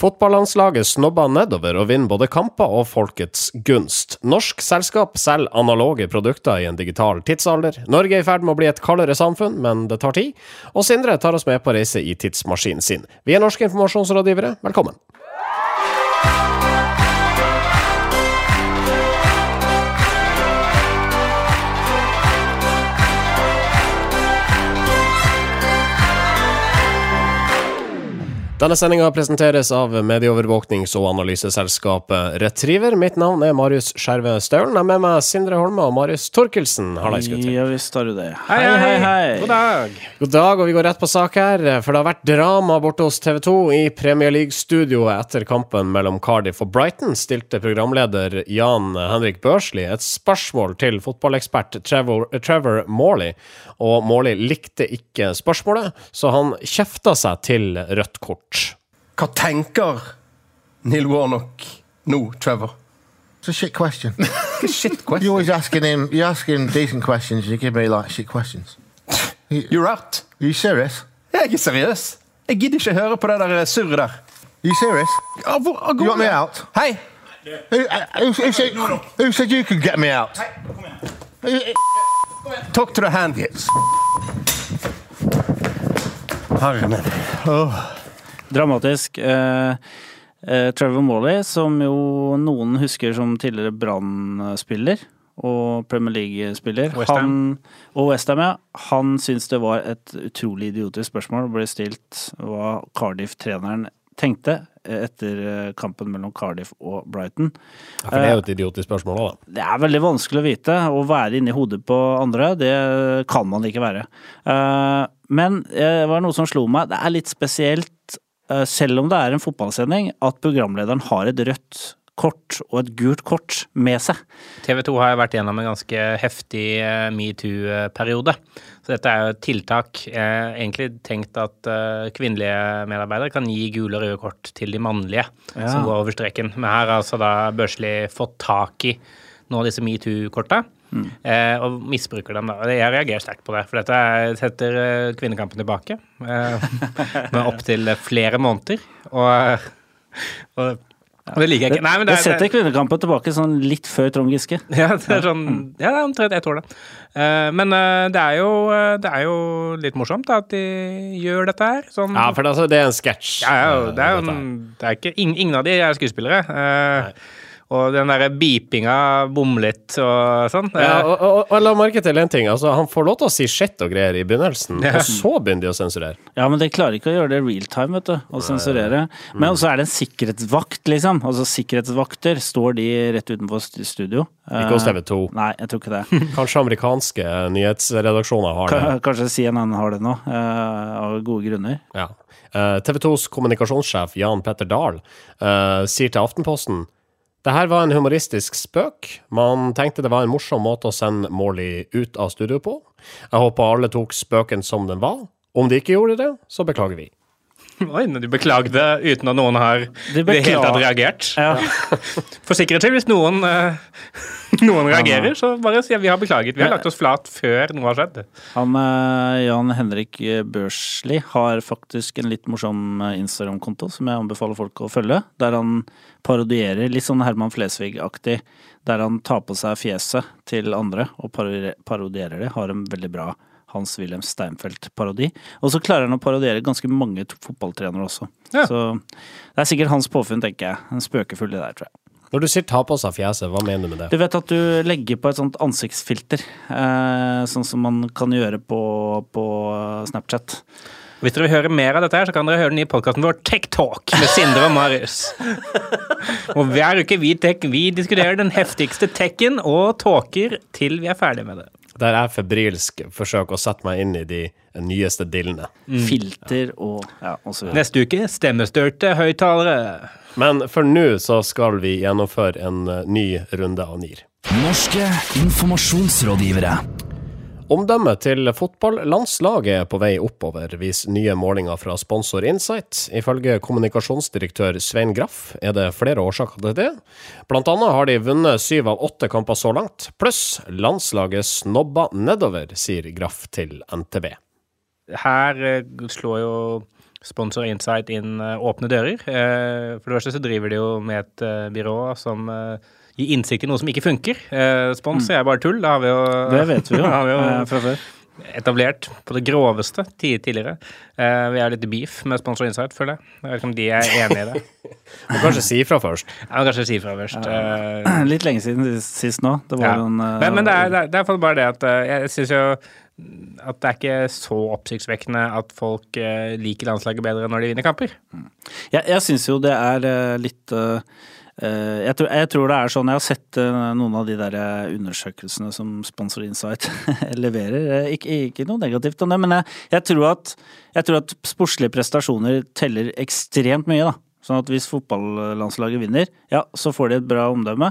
Fotballandslaget snobber nedover og vinner både kamper og folkets gunst. Norsk selskap selger analoge produkter i en digital tidsalder. Norge er i ferd med å bli et kaldere samfunn, men det tar tid. Og Sindre tar oss med på reise i tidsmaskinen sin. Vi er norske informasjonsrådgivere, velkommen. Denne sendinga presenteres av medieovervåknings- og analyseselskapet Retriever. Mitt navn er Marius Skjerve Staulen. Jeg er med meg Sindre Holme og Marius Torkelsen. Hallais, gutter. Ja visst har du det. Hei, hei, hei. God dag. God dag, og vi går rett på sak her. For det har vært drama borte hos TV 2 i Premier League-studioet etter kampen mellom Cardiff og Brighton. Stilte programleder Jan Henrik Børsli et spørsmål til fotballekspert Trevor, Trevor Morley, og Morley likte ikke spørsmålet, så han kjefta seg til rødt kort. Hva tenker Neil Warnock nå, Trevor? It's a shit question. Shit You're always asking him. You're asking decent questions. You give me like shit questions. You're out. Are you serious? Jeg er seriøs. Jeg gidder ikke høre på det der surret der. Are you serious? Ja, hvor, ah, You want me går- out? Hei! Who, uh, who, who, said, who said you could get me out? Talk to the hand. Herre min. Dramatisk. Eh, eh, Trevor Morley, som jo noen husker som tidligere Brann-spiller og Premier League-spiller. Og Westham, ja. Han syntes det var et utrolig idiotisk spørsmål. Det ble stilt hva Cardiff-treneren tenkte etter eh, kampen mellom Cardiff og Brighton. Ja, for det er jo et idiotisk spørsmål òg, da. Det er veldig vanskelig å vite. Å være inni hodet på andre, det kan man ikke være. Men det var noe som slo meg. Det er litt spesielt, selv om det er en fotballsending, at programlederen har et rødt kort og et gult kort med seg. TV 2 har jo vært gjennom en ganske heftig eh, metoo-periode. Så dette er jo et tiltak eh, egentlig tenkt at eh, kvinnelige medarbeidere kan gi gule og røde kort til de mannlige Ja. som går over streken. Men her har altså da Børsli fått tak i noen av disse metoo-korta. Eh, og misbruker dem da. Jeg reagerer sterkt på det, for dette er- setter eh, kvinnekampen tilbake. Eh, med opptil flere måneder. Og, og, og det liker jeg ikke. Nei, men det, det, setter kvinnekampen tilbake sånn litt før Trond Giske. ja, det er sånn Ja, det er omtrent ett år, da. Eh, men det, er jo, det er jo litt morsomt da, at de gjør dette her. Sånn Ja, for det, altså, det er en sketsj. Ja, ja, det er jo det er ikke, ingen, av de er skuespillere. Eh, og den derre beepinga bom litt og sånn. Ja, eh, og, og, og la merke til en ting. Altså, han får lov til å si shit og greier i begynnelsen, og så begynner de å sensurere. Ja, men de klarer ikke å gjøre det real time, vet du, Å sensurere. Men så er det en sikkerhetsvakt, liksom. Altså sikkerhetsvakter, står de rett utenfor studio? Ikke hos Eh, TV 2. Nei, jeg tror ikke det. Kanskje amerikanske nyhetsredaksjoner har det. Kanskje CNN har det nå, eh, av gode grunner. Ja. TV 2s kommunikasjonssjef Jan Petter Dahl eh, sier til Aftenposten det her var en humoristisk spøk. Man tenkte det var en morsom måte å sende Morley ut av studio på. Jeg håper alle tok spøken som den var. Om de ikke gjorde det, så beklager vi. Oi, du beklagde uten at noen har det hele tatt reagert. Ja. For sikkerhet skyld, hvis noen, eh, noen reagerer, så bare si at vi har beklaget. Vi har lagt oss flat før noe har skjedd. Han eh, Jan Henrik Børsli har faktisk en litt morsom eh, Instagram-konto som jeg anbefaler folk å følge, der han parodierer, litt sånn Herman Flesvig-aktig, der han tar på seg fjeset til andre og parodierer det. Har en veldig bra Hans-Wilhelm Steinfeld-parodi. Og så klarer han å parodiere ganske mange fotballtrenere også. Ja. Så det er sikkert hans påfunn, tenker jeg. En spøkefull det der, tror jeg. Når du sier ta på seg fjeset, hva mener du med det? Du vet at du legger på et sånt ansiktsfilter, eh, sånn som man kan gjøre på, på Snapchat. Hvis dere vil høre mer av dette, her, så kan dere høre den nye podkasten vår Tech Talk med Sindre og Marius. og hver uke vi, tech, vi diskuterer den heftigste techen og talker til vi er ferdig med det. Der jeg febrilsk forsøker å sette meg inn i de nyeste dillene. Filter og ja, og så videre. Neste uke stemmestørte høyttalere. Men for nå så skal vi gjennomføre en eh, ny runde av NIR. Norske informasjonsrådgivere. Omdømmet til fotballandslaget er på vei oppover, viser nye målinger fra sponsor Insight. Ifølge kommunikasjonsdirektør Svein Graff er det flere årsaker til det. Blant annet har de vunnet syv av åtte kamper så langt, pluss landslaget snobba nedover, sier Graff til NTB. Her eh, slår jo Sponsor Insight inn eh, åpne dører. Eh, For det første så driver de jo med et byrå som gir innsikt i noe som ikke funker. Eh, Spons er bare tull. Det har vi jo, Det vet vi jo har vi jo fra før. etablert på det groveste tid tidligere. Eh, vi er litt beef med Sponsor Insight, føler jeg. Jeg vet ikke om de er enig i det. Må kanskje si ifra først. Ja, kanskje si fra først. Eh, Litt lenge siden sist, nå. Det var ja. en eh, men, men det er, det er, bare det at eh, jeg syns jo at det er ikke så oppsiktsvekkende at folk liker landslaget bedre når de vinner kamper. Jeg, jeg syns jo det er litt eh, jeg, tror, jeg tror det er sånn Jeg har sett eh, noen av de der eh, undersøkelsene som Sponsor Insight leverer. Eh, Ikke, ikke noe negativt om det, men jeg, jeg, tror at, jeg tror at sportslige prestasjoner teller ekstremt mye, da. Sånn at hvis fotballandslaget vinner, ja, så får de et bra omdømme.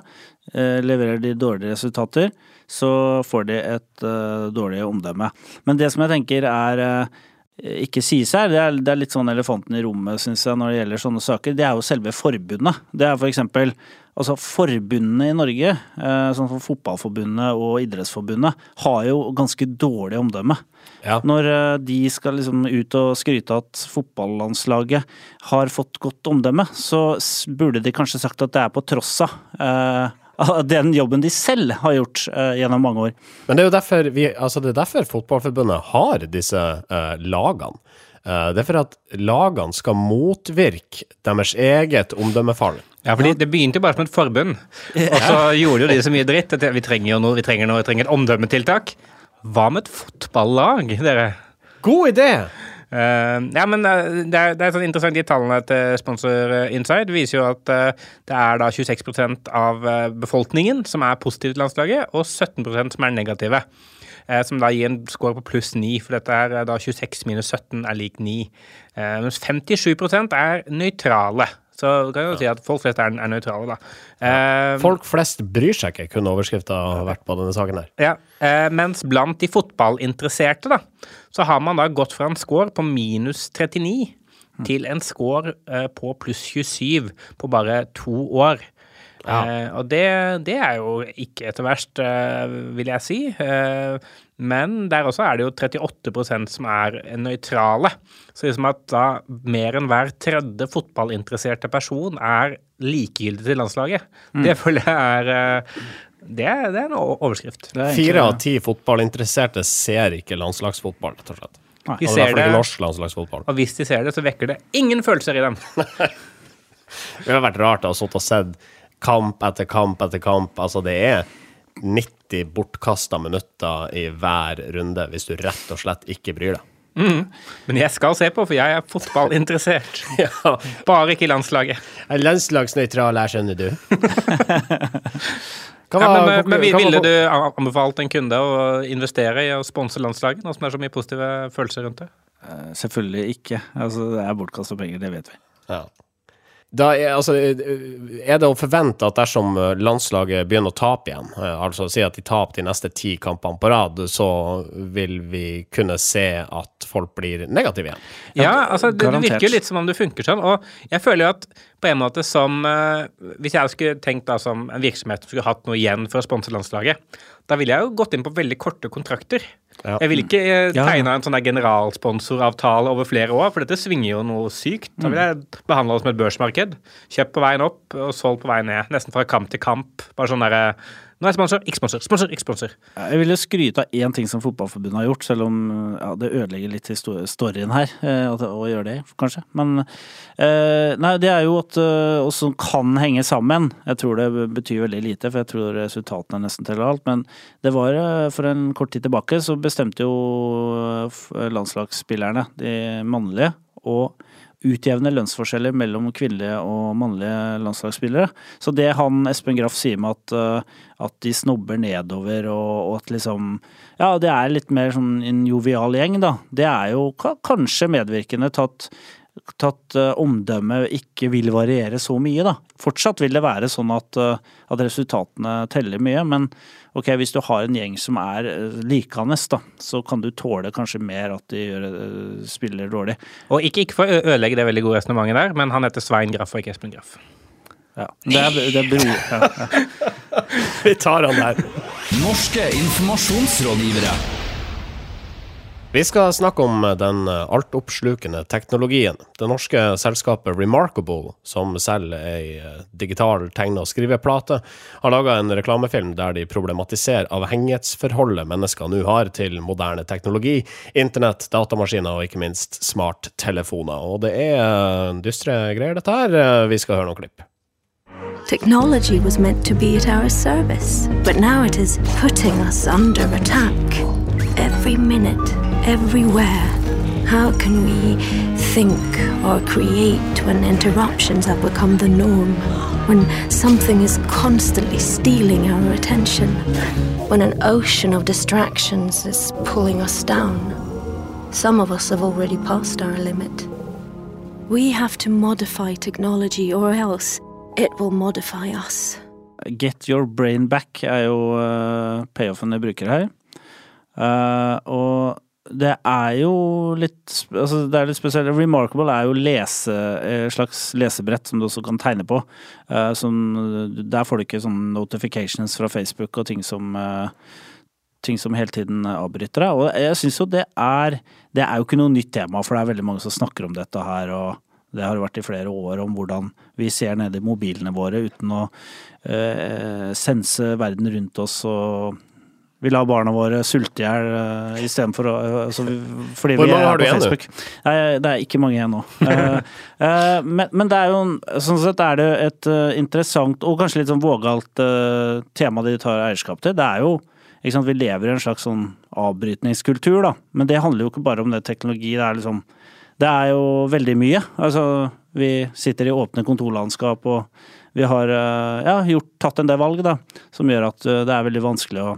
Eh, leverer de dårlige resultater, så får de et eh, dårlig omdømme. Men det som jeg tenker er eh, ikke sies her, det er, det er litt sånn elefanten i rommet, syns jeg, når det gjelder sånne saker. Det er jo selve forbundet. Det er for eksempel Altså forbundene i Norge, eh, sånn som Fotballforbundet og Idrettsforbundet, har jo ganske dårlig omdømme. Ja. Når eh, de skal liksom ut og skryte at fotballandslaget har fått godt omdømme, så burde de kanskje sagt at det er på tross eh, av den jobben de selv har gjort uh, gjennom mange år. Men det er jo derfor, vi, altså det er derfor Fotballforbundet har disse uh, lagene. Uh, det er for at lagene skal motvirke deres eget omdømmefall. Ja, fordi Det begynte jo bare som et forbund, og så gjorde jo de så mye dritt. At vi trenger jo noe, vi trenger noe, vi trenger et omdømmetiltak. Hva med et fotballag, dere? God idé! Eh, ja, men eh, det er, det er sånn interessant De tallene til Sponsor eh, Inside viser jo at det er da 26% av befolkningen som er positive til landslaget, og 17% som er negative. Som da gir en score på pluss 9, for dette er da 26 minus 17 er lik 9. Eh, mens 57% er nøytrale. Så kan jeg jo si at folk flest er, er nøytrale, da. Eh, Folk flest bryr seg ikke, kunne overskrifta vært på denne saken her. ja, Uh, mens blant de fotballinteresserte, da, så har man da gått fra en score på minus 39 til en score uh, på pluss 27 på bare to år. Eh, og det, det er jo ikke etter verst, vil jeg si. Men der også er det jo 38% som er nøytrale. Så liksom at da mer enn hver tredje fotballinteresserte person er likegyldig til landslaget, det føler jeg er eh, det er, det er en overskrift. Er Fire av ti fotballinteresserte ser ikke landslagsfotball, rett og slett. De ser det, og hvis de ser det, så vekker det ingen følelser i dem. Det ville vært rart å ha sittet og sett kamp etter kamp etter kamp. Altså, det er 90 bortkasta minutter i hver runde hvis du rett og slett ikke bryr deg. Men jeg skal se på, for jeg er fotballinteressert. Ja, Bare ikke i landslaget. jeg er landslagsnøytral her, skjønner du. Hva Ja, var- men, men hva ville du anbefalt en kunde å investere i å sponse landslaget, nå som det er så mye positive følelser rundt det? Eh, Selvfølgelig ikke. Altså, det er bortkasta penger, det vet vi. Ja. Da er, altså, er det å forvente at dersom landslaget begynner å tape igjen, eh, altså si at de taper de neste ti kampene på rad, så vil vi kunne se at folk blir negative igjen? Ja, altså det, det virker jo litt som om det funker sånn. Og jeg føler jo at på en måte som eh, Hvis jeg skulle tenkt da som en virksomhet som skulle hatt noe igjen for å sponse landslaget, da ville jeg jo gått inn på veldig korte kontrakter. Ja. Jeg vil ikke tegne en sånn der generalsponsoravtale over flere år, for dette svinger jo noe sykt. Da vil jeg behandle det som et børsmarked. Kjøpt på veien opp og solgt på veien ned. Nesten fra kamp til kamp. Bare sånn derre Nå er jeg sponsor, ikke sponsor, sponsor, ikke sponsor. Jeg vil jo skryte av én ting som Fotballforbundet har gjort, selv om ja, det ødelegger litt storyen her eh, å gjøre det, kanskje. Men eh, nei, det er jo at oss og som kan henge sammen. Jeg tror det betyr veldig lite, for jeg tror resultatene nesten teller alt. Men det var eh, for en kort tid tilbake så bestemte jo eh, landslagsspillerne, de mannlige, å utjevne lønnsforskjeller mellom kvinnelige og mannlige landslagsspillere. Så det han Espen Graff sier med at, eh, at de snobber nedover og, og at liksom Ja, det er litt mer sånn en jovial gjeng, da. Det er jo kanskje medvirkende til at eh, omdømmet ikke vil variere så mye, da. Fortsatt vil det være sånn at, eh, at resultatene teller mye, men ok, hvis du har en gjeng som er uh, likende, da, så kan du tåle kanskje mer at de gjør, eh, spiller dårlig. Og ikke, ikke for å ødelegge det veldig gode resonnementet der, men han heter Svein Graff og ikke Espen Graff. Ja. Det er, det er bro... Ja, ja. Vi tar han der. Norske informasjonsrådgivere. Vi skal snakke om den altoppslukende teknologien. Det norske selskapet Remarkable, som selger ei digital tegne- og skriveplate, har laga en reklamefilm der de problematiserer avhengighetsforholdet mennesker nå har til moderne teknologi, internett, datamaskiner og ikke minst smarttelefoner. Og det er eh, dystre greier, dette her. Eh, Vi skal høre noen klipp. Technology was meant to be at our service, but now it is putting us under attack. Every minute, everywhere. How can we think or create when interruptions have become the norm? When something is constantly stealing our attention? When an ocean of distractions is pulling us down? Some of us have already passed our limit. We have to modify technology, or else it will modify us. Get your brain back er jo uh, payoffen jeg bruker her. Eh, og det er jo litt Altså, det er litt spesielt. Remarkable er jo lese, eh, slags lesebrett som du også kan tegne på. Uh, som, der får du ikke sånne notifications fra Facebook og ting som uh, ting som hele tiden avbryter deg. Og jeg syns jo det er Det er jo ikke noe nytt tema, for det er veldig mange som snakker om dette her, og det har vært i flere år om hvordan vi ser ned i mobilene våre uten å eh, sense verden rundt oss og vi lar barna våre sulte i hjel uh, istedenfor å altså, Fordi Hvor vi mange er har du på igjen, du? Nei, det er ikke mange igjen nå. uh, uh, men, men det er jo sånn sett er det et uh, interessant og kanskje litt sånn vågalt eh, tema de tar eierskap til. Det er jo ikke sant, Vi lever i en slags sånn avbrytningskultur, da. Men det handler jo ikke bare om det teknologi. Det er liksom Det er jo veldig mye. Altså, vi sitter i åpne kontorlandskap og vi har eh, ja, gjort, tatt en del valg da, som gjør at eh, det er veldig vanskelig å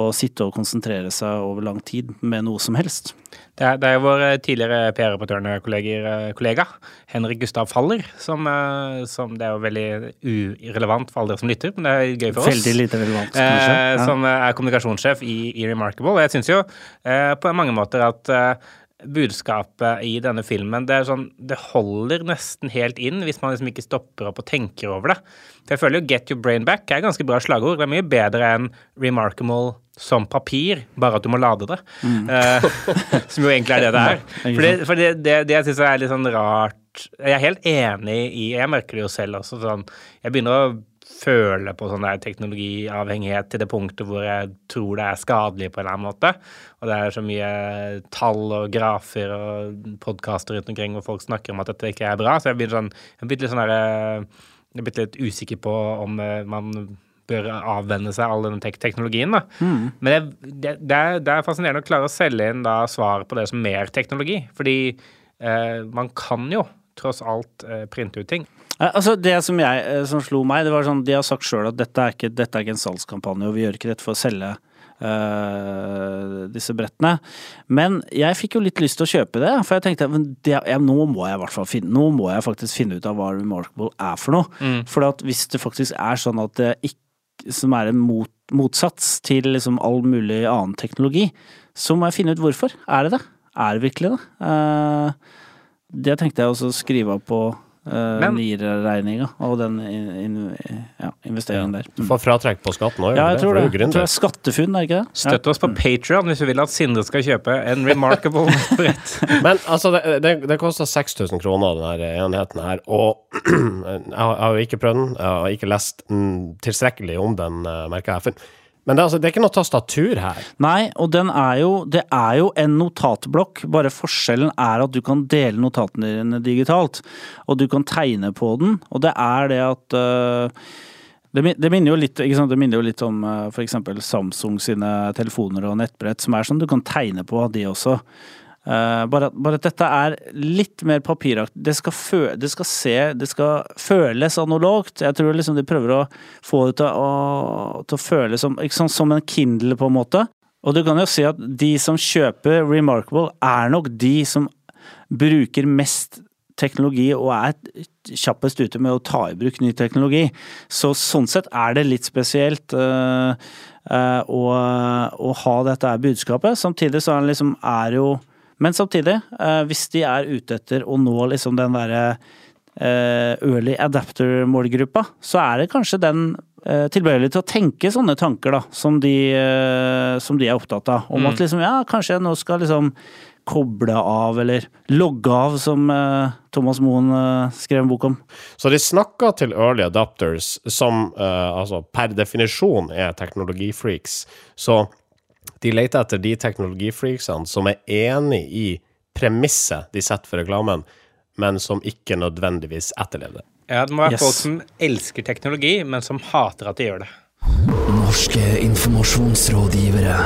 å sitte og konsentrere seg over lang tid med noe som helst. Det er, det er vår eh, tidligere PR-reportørkollega Henrik Gustav Faller, som, eh, som Det er jo veldig urelevant for alle dere som lytter, men det er gøy for oss. Veldig lite relevant, kanskje. Eh, Ja. Som er kommunikasjonssjef i, i Remarkable. Og jeg syns jo eh, på mange måter at eh, budskapet i denne filmen det, er sånn, det holder nesten helt inn hvis man liksom ikke stopper opp og tenker over det. For jeg føler jo 'get your brain back' er ganske bra slagord. Det er mye bedre enn 'remarkable' som papir, bare at du må lade det. Eh, som jo egentlig er det det er. For det, for det, det, det jeg syns er litt sånn rart Jeg er helt enig i Jeg merker det jo selv også sånn Jeg begynner å føle på sånn der teknologiavhengighet til det punktet hvor jeg tror det er skadelig på en eller annen måte. Og det er så mye tall og grafer og podkaster rundt omkring hvor folk snakker om at dette ikke er bra. Så jeg blir sånn, jeg blir litt sånn der, eh, jeg blir litt usikker på om eh, man bør avvenne seg all den tek teknologien. da. Men det, det, det, er, det er fascinerende å klare å selge inn da svaret på det som mer teknologi. Fordi eh, man kan jo tross alt eh, printe ut ting. Eh, Altså Det som, jeg, eh, som slo meg, det var sånn De har sagt sjøl at dette er, ikke, dette er ikke en salgskampanje, og vi gjør ikke dette for å selge eh, disse brettene. Men jeg fikk jo litt lyst til å kjøpe det, for jeg tenkte det, jeg, nå må jeg i hvert fall finne Nå må jeg faktisk finne ut av hva Remarkable er for noe. For at hvis det faktisk er sånn at det ikke som er en mot, motsats til liksom all mulig annen teknologi, så må jeg finne ut hvorfor. Er det det? Er det virkelig det? Uh, det tenkte jeg også å skrive av på uh, NIR-regninga og den in, in, ja, investeringen der. Du får fratrekk på skatten òg, Ja, jeg tror det. det. Jeg tror det er SkatteFUNN, er det ikke det? Støtt oss på Patreon hvis du vil at Sindre skal kjøpe en remarkable brett. Men altså, det, det, det koster 6000 kroner, den her enheten her. Og jeg har, jeg har jo ikke prøvd den. Jeg har ikke lest mm, tilstrekkelig om den, uh, merker jeg. For, men det, er altså, det er ikke noe tastatur her. Nei, og er jo Det er jo en notatblokk, bare forskjellen er at du kan dele notatene dine digitalt. Og du kan tegne på den, og det er det at uh, det, minner jo litt? Det minner jo litt om øh, for eksempel Samsung sine telefoner og nettbrett, som er sånn du kan tegne på, de også. Eh, bare, at- bare at dette er litt mer papiraktig. Det det skal se Det skal føles analogt. Jeg tror liksom de prøver å få det til å, til å føles som, sånn, som en Kindle, på en måte. Og du kan jo si at de som kjøper Remarkable, er nok de som bruker mest teknologi og er kjappest ute med å ta i bruk ny teknologi. Så sånn sett er det litt spesielt uh, uh, å, å ha dette budskapet. Samtidig så er det liksom er jo Men samtidig, øh, hvis de er ute etter å nå liksom den derre øh, early adapter-målgruppa, så er det kanskje den eh, tilbøyelig til å tenke sånne tanker, da, som de, eh, som de er opptatt av. Om at liksom, ja, kanskje jeg nå skal liksom koble av, eller logge av, som eh, Thomas Moen eh, skrev en bok om. Så de snakker til early adapters som eh, altså per definisjon er teknologifreaks. Så de leter etter de teknologifreaksene som er enig i premisset de setter for reklamen, men som ikke nødvendigvis etterlever det. Ja, det må være Yes. folk som elsker teknologi, men som hater at de gjør det. Norske informasjonsrådgivere.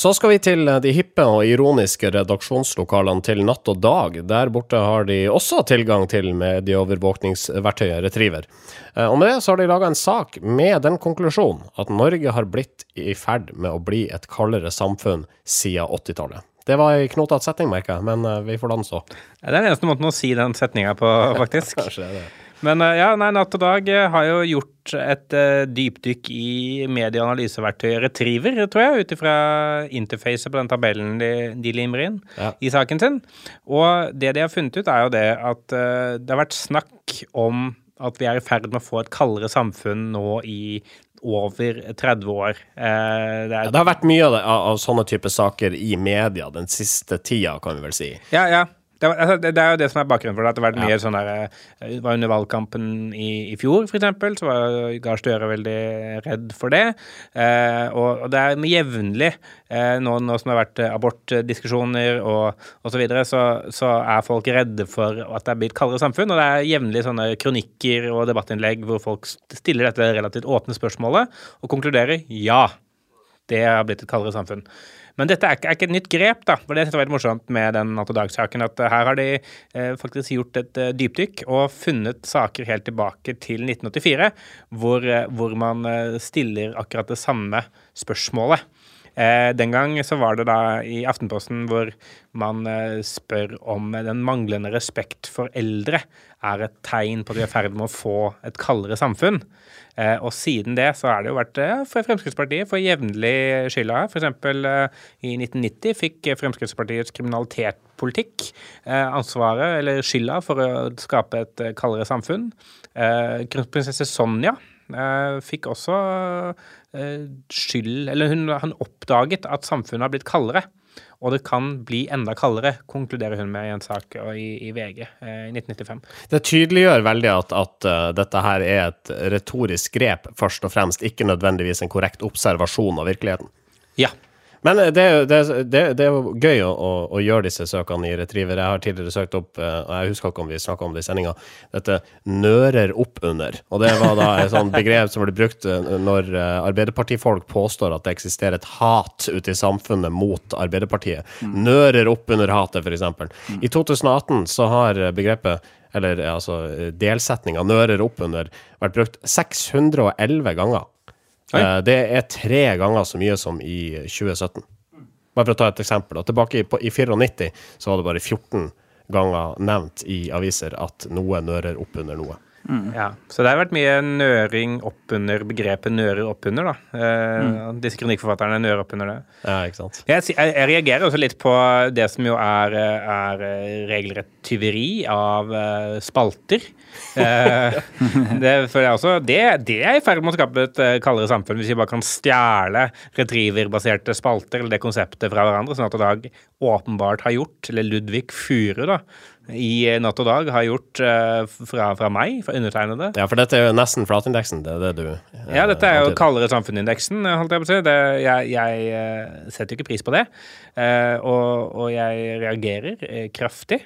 Så skal vi til eh, de hippe og ironiske redaksjonslokalene til Natt og Dag. Der borte har de også tilgang til medieovervåkningsverktøyet Retriever. Eh, Og med det så har de laga en sak med den konklusjonen at Norge har blitt i ferd med å bli et kaldere samfunn siden 80-tallet. Det var ei knotete setning, merker jeg, men eh, vi får la den stå. Det er den eneste måten å si den setninga på, faktisk. Kanskje det er det. Men eh, ja, nei, Natt og Dag eh, har jo gjort et uh, dypdykk i medieanalyseverktøyet Retriever, tror jeg, ut ifra interfacet på den tabellen de, de limer inn Ja. i saken sin. Og det de har funnet ut, er jo det at uh, det har vært snakk om at vi er i ferd med å få et kaldere samfunn nå i over 30 år. Eh, det Ja, er, det har vært mye av, det, av, av sånne type saker i media den siste tida, kan vi vel si. Ja, ja. Det, altså, det, det er jo det som er bakgrunnen for det. At det har vært mye sånn der eh, var under valgkampen i, i fjor, eksempel, så var Gahr Støre veldig redd for det. Eh, og, og det er jevnlig, eh, nå, nå som det har vært abortdiskusjoner og osv., så, videre, så så er folk redde for at det er blitt kaldere samfunn. Og det er jevnlig sånne kronikker og debattinnlegg hvor folk stiller dette relativt åpne spørsmålet og konkluderer ja. Det har blitt et kaldere samfunn. Men dette er ikke, er ikke et nytt grep, da. For det synes jeg var veldig morsomt med den Natt og Dag-saken. At eh, her har de eh, faktisk gjort et eh, dypdykk og funnet saker helt tilbake til 1984, hvor, eh, hvor man eh, stiller akkurat det samme spørsmålet. Eh, den gang så var det da i Aftenposten hvor man eh, spør om den manglende respekt for eldre er et tegn på at vi er i ferd med å få et kaldere samfunn. Eh, og siden det så har det jo vært eh, for Fremskrittspartiet for jevnlig skylda eksempel eh, i 1990 fikk Fremskrittspartiets kriminalitetspolitikk eh, ansvaret, eller skylda, for å skape et kaldere samfunn. Kronprinsesse Sonja fikk også skyld Eller hun, har oppdaget at samfunnet har blitt kaldere. Og det kan bli enda kaldere, konkluderer hun med i en sak eh, i, i VG eh, i 1995. Det tydeliggjør veldig at, at uh, dette her er et retorisk grep, først og fremst, ikke nødvendigvis en korrekt observasjon av virkeligheten. Ja. Men eh, det, det, det, det er jo gøy å, å, gjøre disse søkene i Retriever. Jeg har tidligere søkt opp, eh, og jeg husker ikke om vi snakka om det i sendinga, dette 'nører oppunder'. Og det var da et sånt begrep som ble brukt eh, når Arbeiderpartifolk påstår at det eksisterer et hat ute i samfunnet mot Arbeiderpartiet. Nører oppunder hatet, f.eks. I 2018 så har begrepet eller altså delsetninga 'nører oppunder' vært brukt 611 ganger. Eh, Det er tre ganger så mye som i 2017. Bare for å ta et eksempel. Og tilbake i, på, i 94 så var det bare 14 ganger nevnt i aviser at noe nører opp under noe. Ja, så det har vært mye nøring oppunder begrepet nører oppunder, da. Eh, Disse kronikkforfatterne nører oppunder det. Ja, ikke sant? Jeg, jeg, jeg reagerer også litt på det som jo er, er eh, regelrett tyveri av uh, spalter. Eh, det, for det er, også, det, det er i ferd med å skape et uh, kaldere samfunn, hvis vi bare kan stjele retriever-baserte spalter, eller det konseptet fra hverandre, sånn at Dag åpenbart har gjort, eller Ludvig Furu, da, i eh, Natt og Dag har gjort eh, fra, fra meg, fra undertegnede. Ja, for dette er jo nesten flatindeksen, det er det du eh, Ja, dette er jo kaldere samfunnsindeksen, holdt jeg på å si. Det, jeg jeg eh, setter jo ikke pris på det. Eh, og, og jeg reagerer eh, kraftig.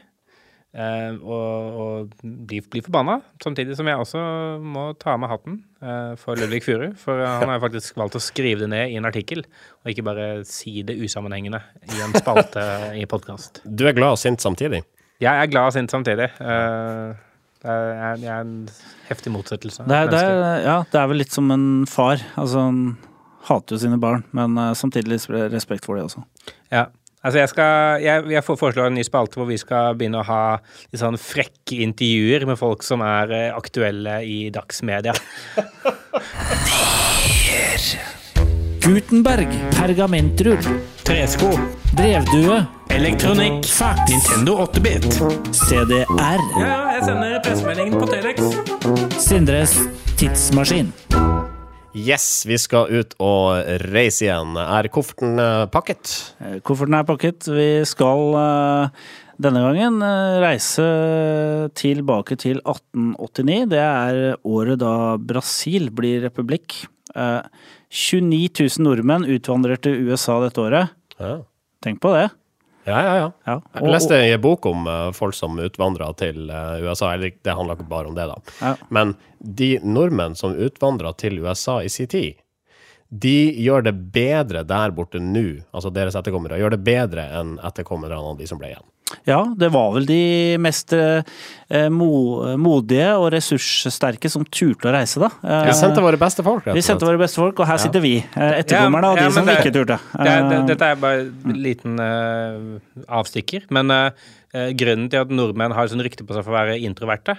eh, og og blir, blir forbanna. Samtidig som jeg også må ta av meg hatten eh, for Ludvig Furu. For han har faktisk valgt å skrive det ned i en artikkel, og ikke bare si det usammenhengende i en spalte i podkast. Du er glad og sint samtidig. Jeg er glad og sint samtidig. Eh, det er, jeg er en heftig motsettelse. Det er, det, er, ja, det er vel litt som en far. Altså, han hater jo sine barn, men eh, samtidig respekt for det også. Ja. Altså jeg, skal, jeg, jeg får- foreslår en ny spalte hvor vi skal begynne å ha sånn frekke intervjuer med folk som er eh, aktuelle i dagsmedia. Gutenberg, pergamentrull, Tresko, brevdue, elektronikk, fax, Nintendo 8-bit. CDR, Ja, ja, jeg sender pressemeldingen på Telex. Sindres tidsmaskin. Yes, vi skal ut og reise igjen. Er kofferten eh, pakket? Eh, Kofferten er pakket. Vi skal eh, denne gangen reise tilbake til 1889. Det er året da Brasil blir republikk. Eh, 29 000 nordmenn utvandrer til USA dette året. Ja, Tenk på det. ja, ja. ja. Ja. Jeg leste en bok om uh, folk som utvandra til uh, USA. Eller det handla ikke bare om det, da. Ja. Men de nordmenn som utvandra til USA i sin tid, de gjør det bedre der borte nå, altså deres etterkommere, gjør det bedre enn etterkommerne av de som ble igjen. Ja, det var vel de mest eh, modige og ressurssterke som turte å reise, da. Eh, Vi sendte våre beste folk, rett vi og sendte våre beste folk, og her sitter vi. eh, Etterkommerne av Ja, de som det- ikke turte. Det er, det, Eh, dette er bare en liten uh, avstikker. Men eh, eh, grunnen til at nordmenn har sånn rykte på seg for å være introverte,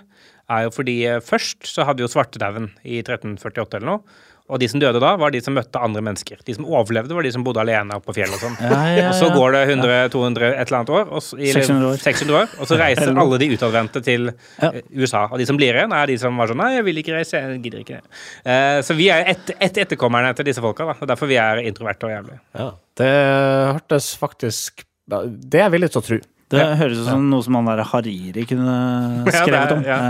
er jo fordi eh, først så hadde vi jo svartedauden i 1348 eller noe. Og de som døde da, var de som møtte andre mennesker. De som overlevde, var de som bodde alene oppe på fjellet og sånn. Ja, ja, Og så går det 100-200 et eller annet år, og så, eller 600 år. 600 år, og så reiser alle de utadvendte til Ja. eh, USA. Og de som blir igjen, er de som var sånn Nei, jeg vil ikke reise, jeg gidder ikke. Uh, så vi er et, et etterkommerne til disse folka, da. Og derfor vi er introverte og jævlige. Ja, det hørtes faktisk Det er jeg villig til å tro. Det høres ut som noe som han der Hariri kunne skrevet om. ja.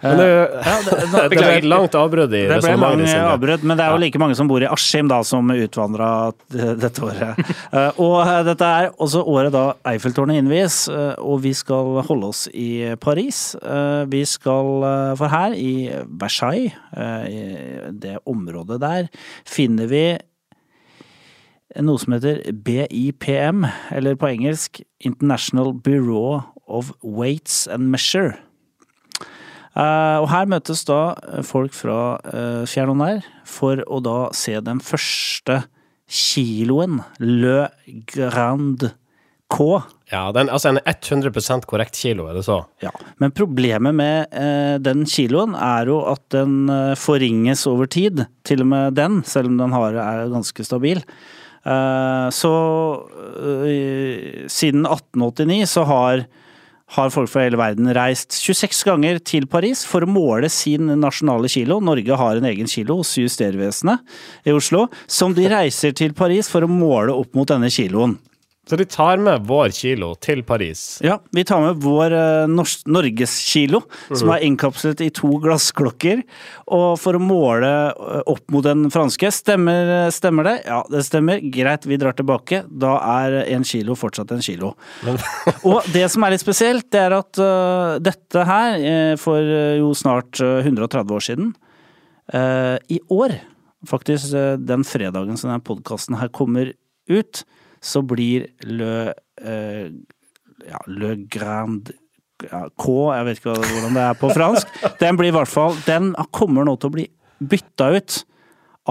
Eh, Men det, ja, det, det ble et langt avbrudd i det ble mange avbrudd, men det er jo like mange som bor i Askim da, som utvandra dette året. Eh, Og eh, dette er også året da Eiffeltårnet innvies, eh, og vi skal holde oss i Paris. Eh, Vi skal, eh, for her i Versailles, eh, i det området der, finner vi noe som heter BIPM, eller på engelsk International Bureau of Weights and Measure. Eh, og her møtes da folk fra uh, fjern og nær for å da se den første kiloen, Le Grand K. Ja, den, altså en 100 korrekt kilo, er det så? Ja, men problemet med eh, den kiloen er jo at den eh, forringes over tid. Til og med den, selv om den har, er ganske stabil. Eh, så eh, siden 1889 så har, har folk fra hele verden reist 26 ganger til Paris for å måle sin nasjonale kilo. Norge har en egen kilo hos Justervesenet i Oslo, som de reiser til Paris for å måle opp mot denne kiloen. Så de tar med vår kilo til Paris. Ja, vi tar med vår eh, nors norgeskilo, som er innkapslet i to glassklokker, og for å måle eh, opp mot den franske. Stemmer, stemmer det? Ja, det stemmer. Greit, vi drar tilbake. Da er en kilo fortsatt en kilo. og det som er litt spesielt, det er at uh, dette her, uh, for uh, jo snart eh, 130 år siden, i år, faktisk den fredagen som denne podkasten her kommer ut, så blir Le eh, ja, Le Grand ja, K, jeg vet ikke hvordan det er på fransk. Den blir i hvert fall Den kommer nå til å bli bytta ut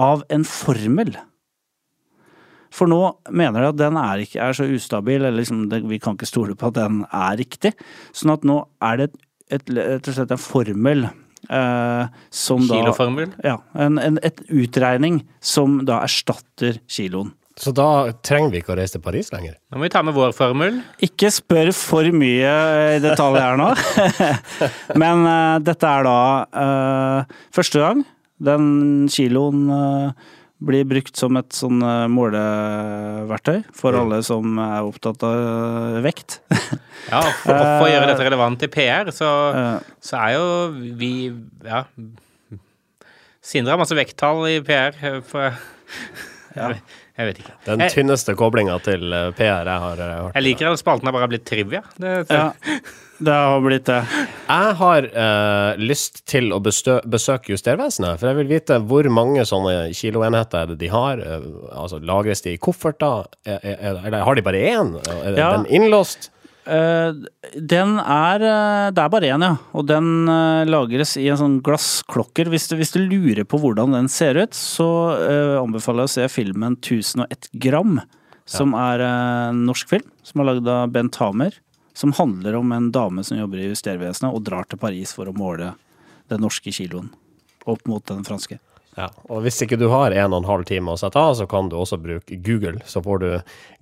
av en formel. For nå mener de at den er, ikke, er så ustabil, eller liksom, det, vi kan ikke stole på at den er riktig. Sånn at nå er det et, rett og slett en formel eh, som da Kiloformel. Ja, en, en et utregning som da erstatter kiloen. Så da trenger vi ikke å reise til Paris lenger. Nå må vi ta med vår formel. Ikke spør for mye i detalj her nå. Men uh, dette er da uh, første gang den kiloen uh, blir brukt som et sånn eh, måleverktøy for alle som er opptatt av eh, vekt. Ja, og for, for å gjøre dette relevant i PR, så, Eh, så er jo vi Ja. Sindre har masse vekttall i PR. eh, For, jeg, jeg vet ikke. Den Jeg, tynneste koblinga til eh, PR jeg har eh, hørt. jeg liker at spalten har bare blitt trivia. Det, ja, det har blitt det. Jeg har uh, lyst til å bestø besøke Justervesenet, for jeg vil vite hvor mange sånne kiloenheter er de har. Altså, Lagres de i kofferter? Er, er, eller har de bare én? Er Ja. den innlåst? Eh, den er eh, Det er bare én, ja. Og den eh, lagres i en sånn glassklokker. Hvis du, hvis du lurer på hvordan den ser ut, så anbefaler jeg å se filmen 1001 gram. Som er eh, en norsk film som er lagd av Bent Hamer. Som handler om en dame som jobber i Justervesenet og drar til Paris for å måle den norske kiloen opp mot den franske. Ja. Og hvis ikke du har en og en halv time å sette av, så kan du også bruke Google. Så får du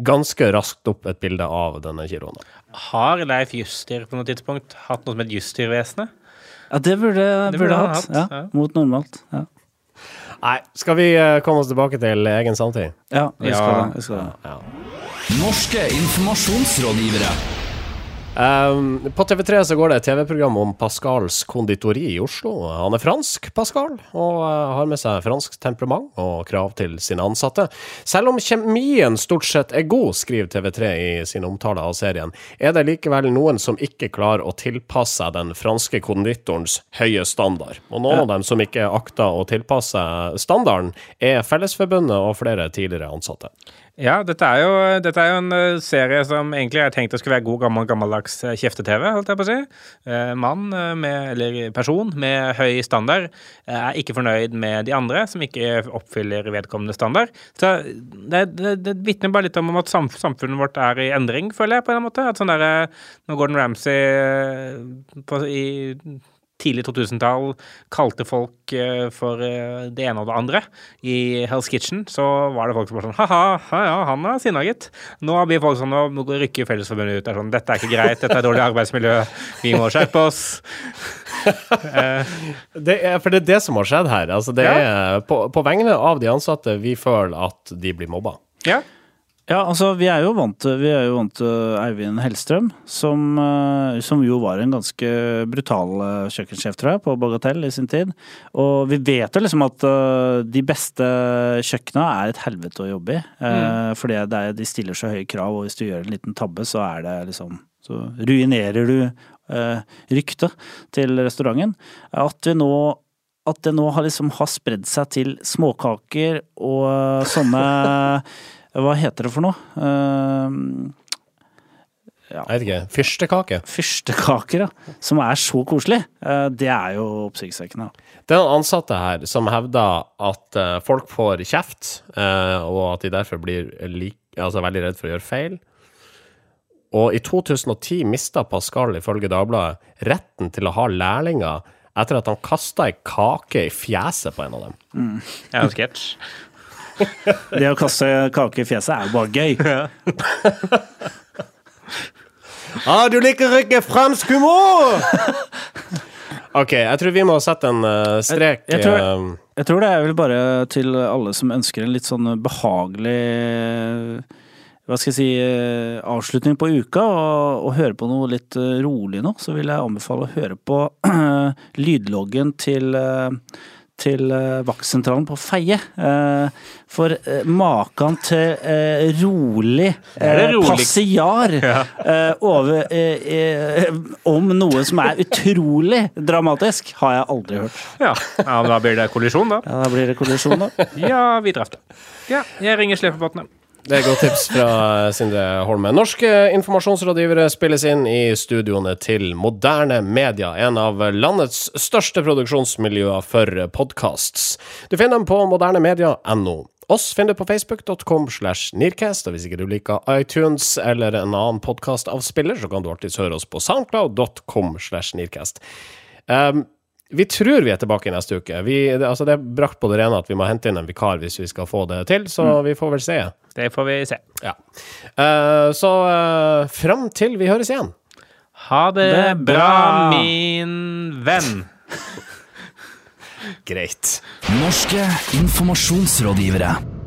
ganske raskt opp et bilde av denne kiloen. har Leif Juster på noe tidspunkt hatt noe som het Justervesenet? Ja, det burde, Det burde burde jeg han hatt. hatt, Ja, ja. mot normalt. Ja, Nei, skal vi eh, komme oss tilbake til egen samtid? ja vi skal Ja. det. Vi skal det. Norske informasjonsrådgivere. Um, på TV3 så går det et TV-program om Pascals konditori i Oslo. Han er fransk, Pascal, og uh, har med seg fransk temperament og krav til sine ansatte. Selv om kjemien stort sett er god, skriver TV3 i sin omtale av serien, er det likevel noen som ikke klarer å tilpasse seg den franske konditorens høye standard. Og noen av dem som ikke akter å tilpasse standarden, er Fellesforbundet og flere tidligere ansatte. Ja, dette er jo, dette er jo en eh, serie som egentlig er tenkt å skulle være god gammel, gammeldags eh, kjefte-TV, holdt jeg på å si. Eh, mann med, eller person med høy standard er ikke fornøyd med de andre som ikke oppfyller vedkommende standard. Så det, det, det vitner bare litt om at samfunnet vårt er i endring, føler jeg, på en måte. At sånn derre Når Gordon Ramsay på, i tidlig 2000-tall kalte folk eh, for eh, det ene og det andre i Hell's Kitchen, så var det folk som var sånn ha-ha, ja, han er sinna, gitt. Nå blir folk sånn, nå rykker Fellesforbundet ut. Det er sånn, dette er ikke greit, dette er dårlig arbeidsmiljø, vi må skjerpe oss. Det er, for det er det som har skjedd her. Altså, det Ja. er på, på vegne av de ansatte vi føler at de blir mobba. Ja. Ja, altså vi er jo vant til, jo vant til Eivind Hellstrøm, som, eh, som jo var en ganske brutal eh, kjøkkensjef, tror jeg, på Bagatell i sin tid. Og vi vet jo liksom at eh, de beste kjøkkena er et helvete å jobbe i. Mm. Fordi det er, de stiller så høye krav, og hvis du gjør en liten tabbe, så er det liksom Så ruinerer du ryktet til restauranten. At vi nå at det nå har liksom har spredd seg til småkaker og sånne Hva heter det for noe? Uh, Jeg vet ikke. Fyrstekake. Fyrstekaker, ja. Som er så koselig. Eh, det er jo oppsiktsvekkende. Det er noen ansatte her som hevder at eh, folk får kjeft, eh, og at de derfor blir like, altså veldig redd for å gjøre feil. Og i 2010 mista Pascal ifølge Dagbladet retten til å ha lærlinger etter at han kasta ei kake i fjeset på en av dem. Det er jo sketsj. Det å kaste kake i fjeset er jo bare gøy. Ah, du liker ikke fransk humor! OK, jeg tror vi må sette en uh, strek. Jeg- jeg tror- eh, Jeg tror det er vel bare til alle som ønsker en litt sånn behagelig hva skal jeg si, eh, avslutning på uka, og, og høre på noe litt rolig nå, så vil jeg anbefale å høre på lydloggen til eh, til eh, vaktsentralen på Feie. Eh, For eh, maken til rolig rolig. passiar eh, om noe som er utrolig dramatisk, har jeg aldri hørt. Ja. ja, men da blir det kollisjon, da. Ja, Da blir det kollisjon, da. Ja, vi drepte. Ja, jeg ringer slepebåtene. Det er godt tips fra Sindre Holme. Norske informasjonsrådgivere spilles inn i studioene til Moderne Media, en av landets største produksjonsmiljøer for podkasts. Du finner dem på modernemedia.no. Oss finner du på facebook.com slash nearcast, og hvis ikke du liker iTunes eller en annen podkastavspiller, så kan du alltids høre oss på soundcloud.com slash nearcast. Um, vi tror vi er tilbake neste uke. Vi, det, altså det er brakt på det rene at vi må hente inn en vikar hvis vi skal få det til, så vi får vel se. Det får vi se. Ja. Uh, så uh, fram til vi høres igjen. Ha det, Det bra, bra. min venn. Greit. Norske informasjonsrådgivere.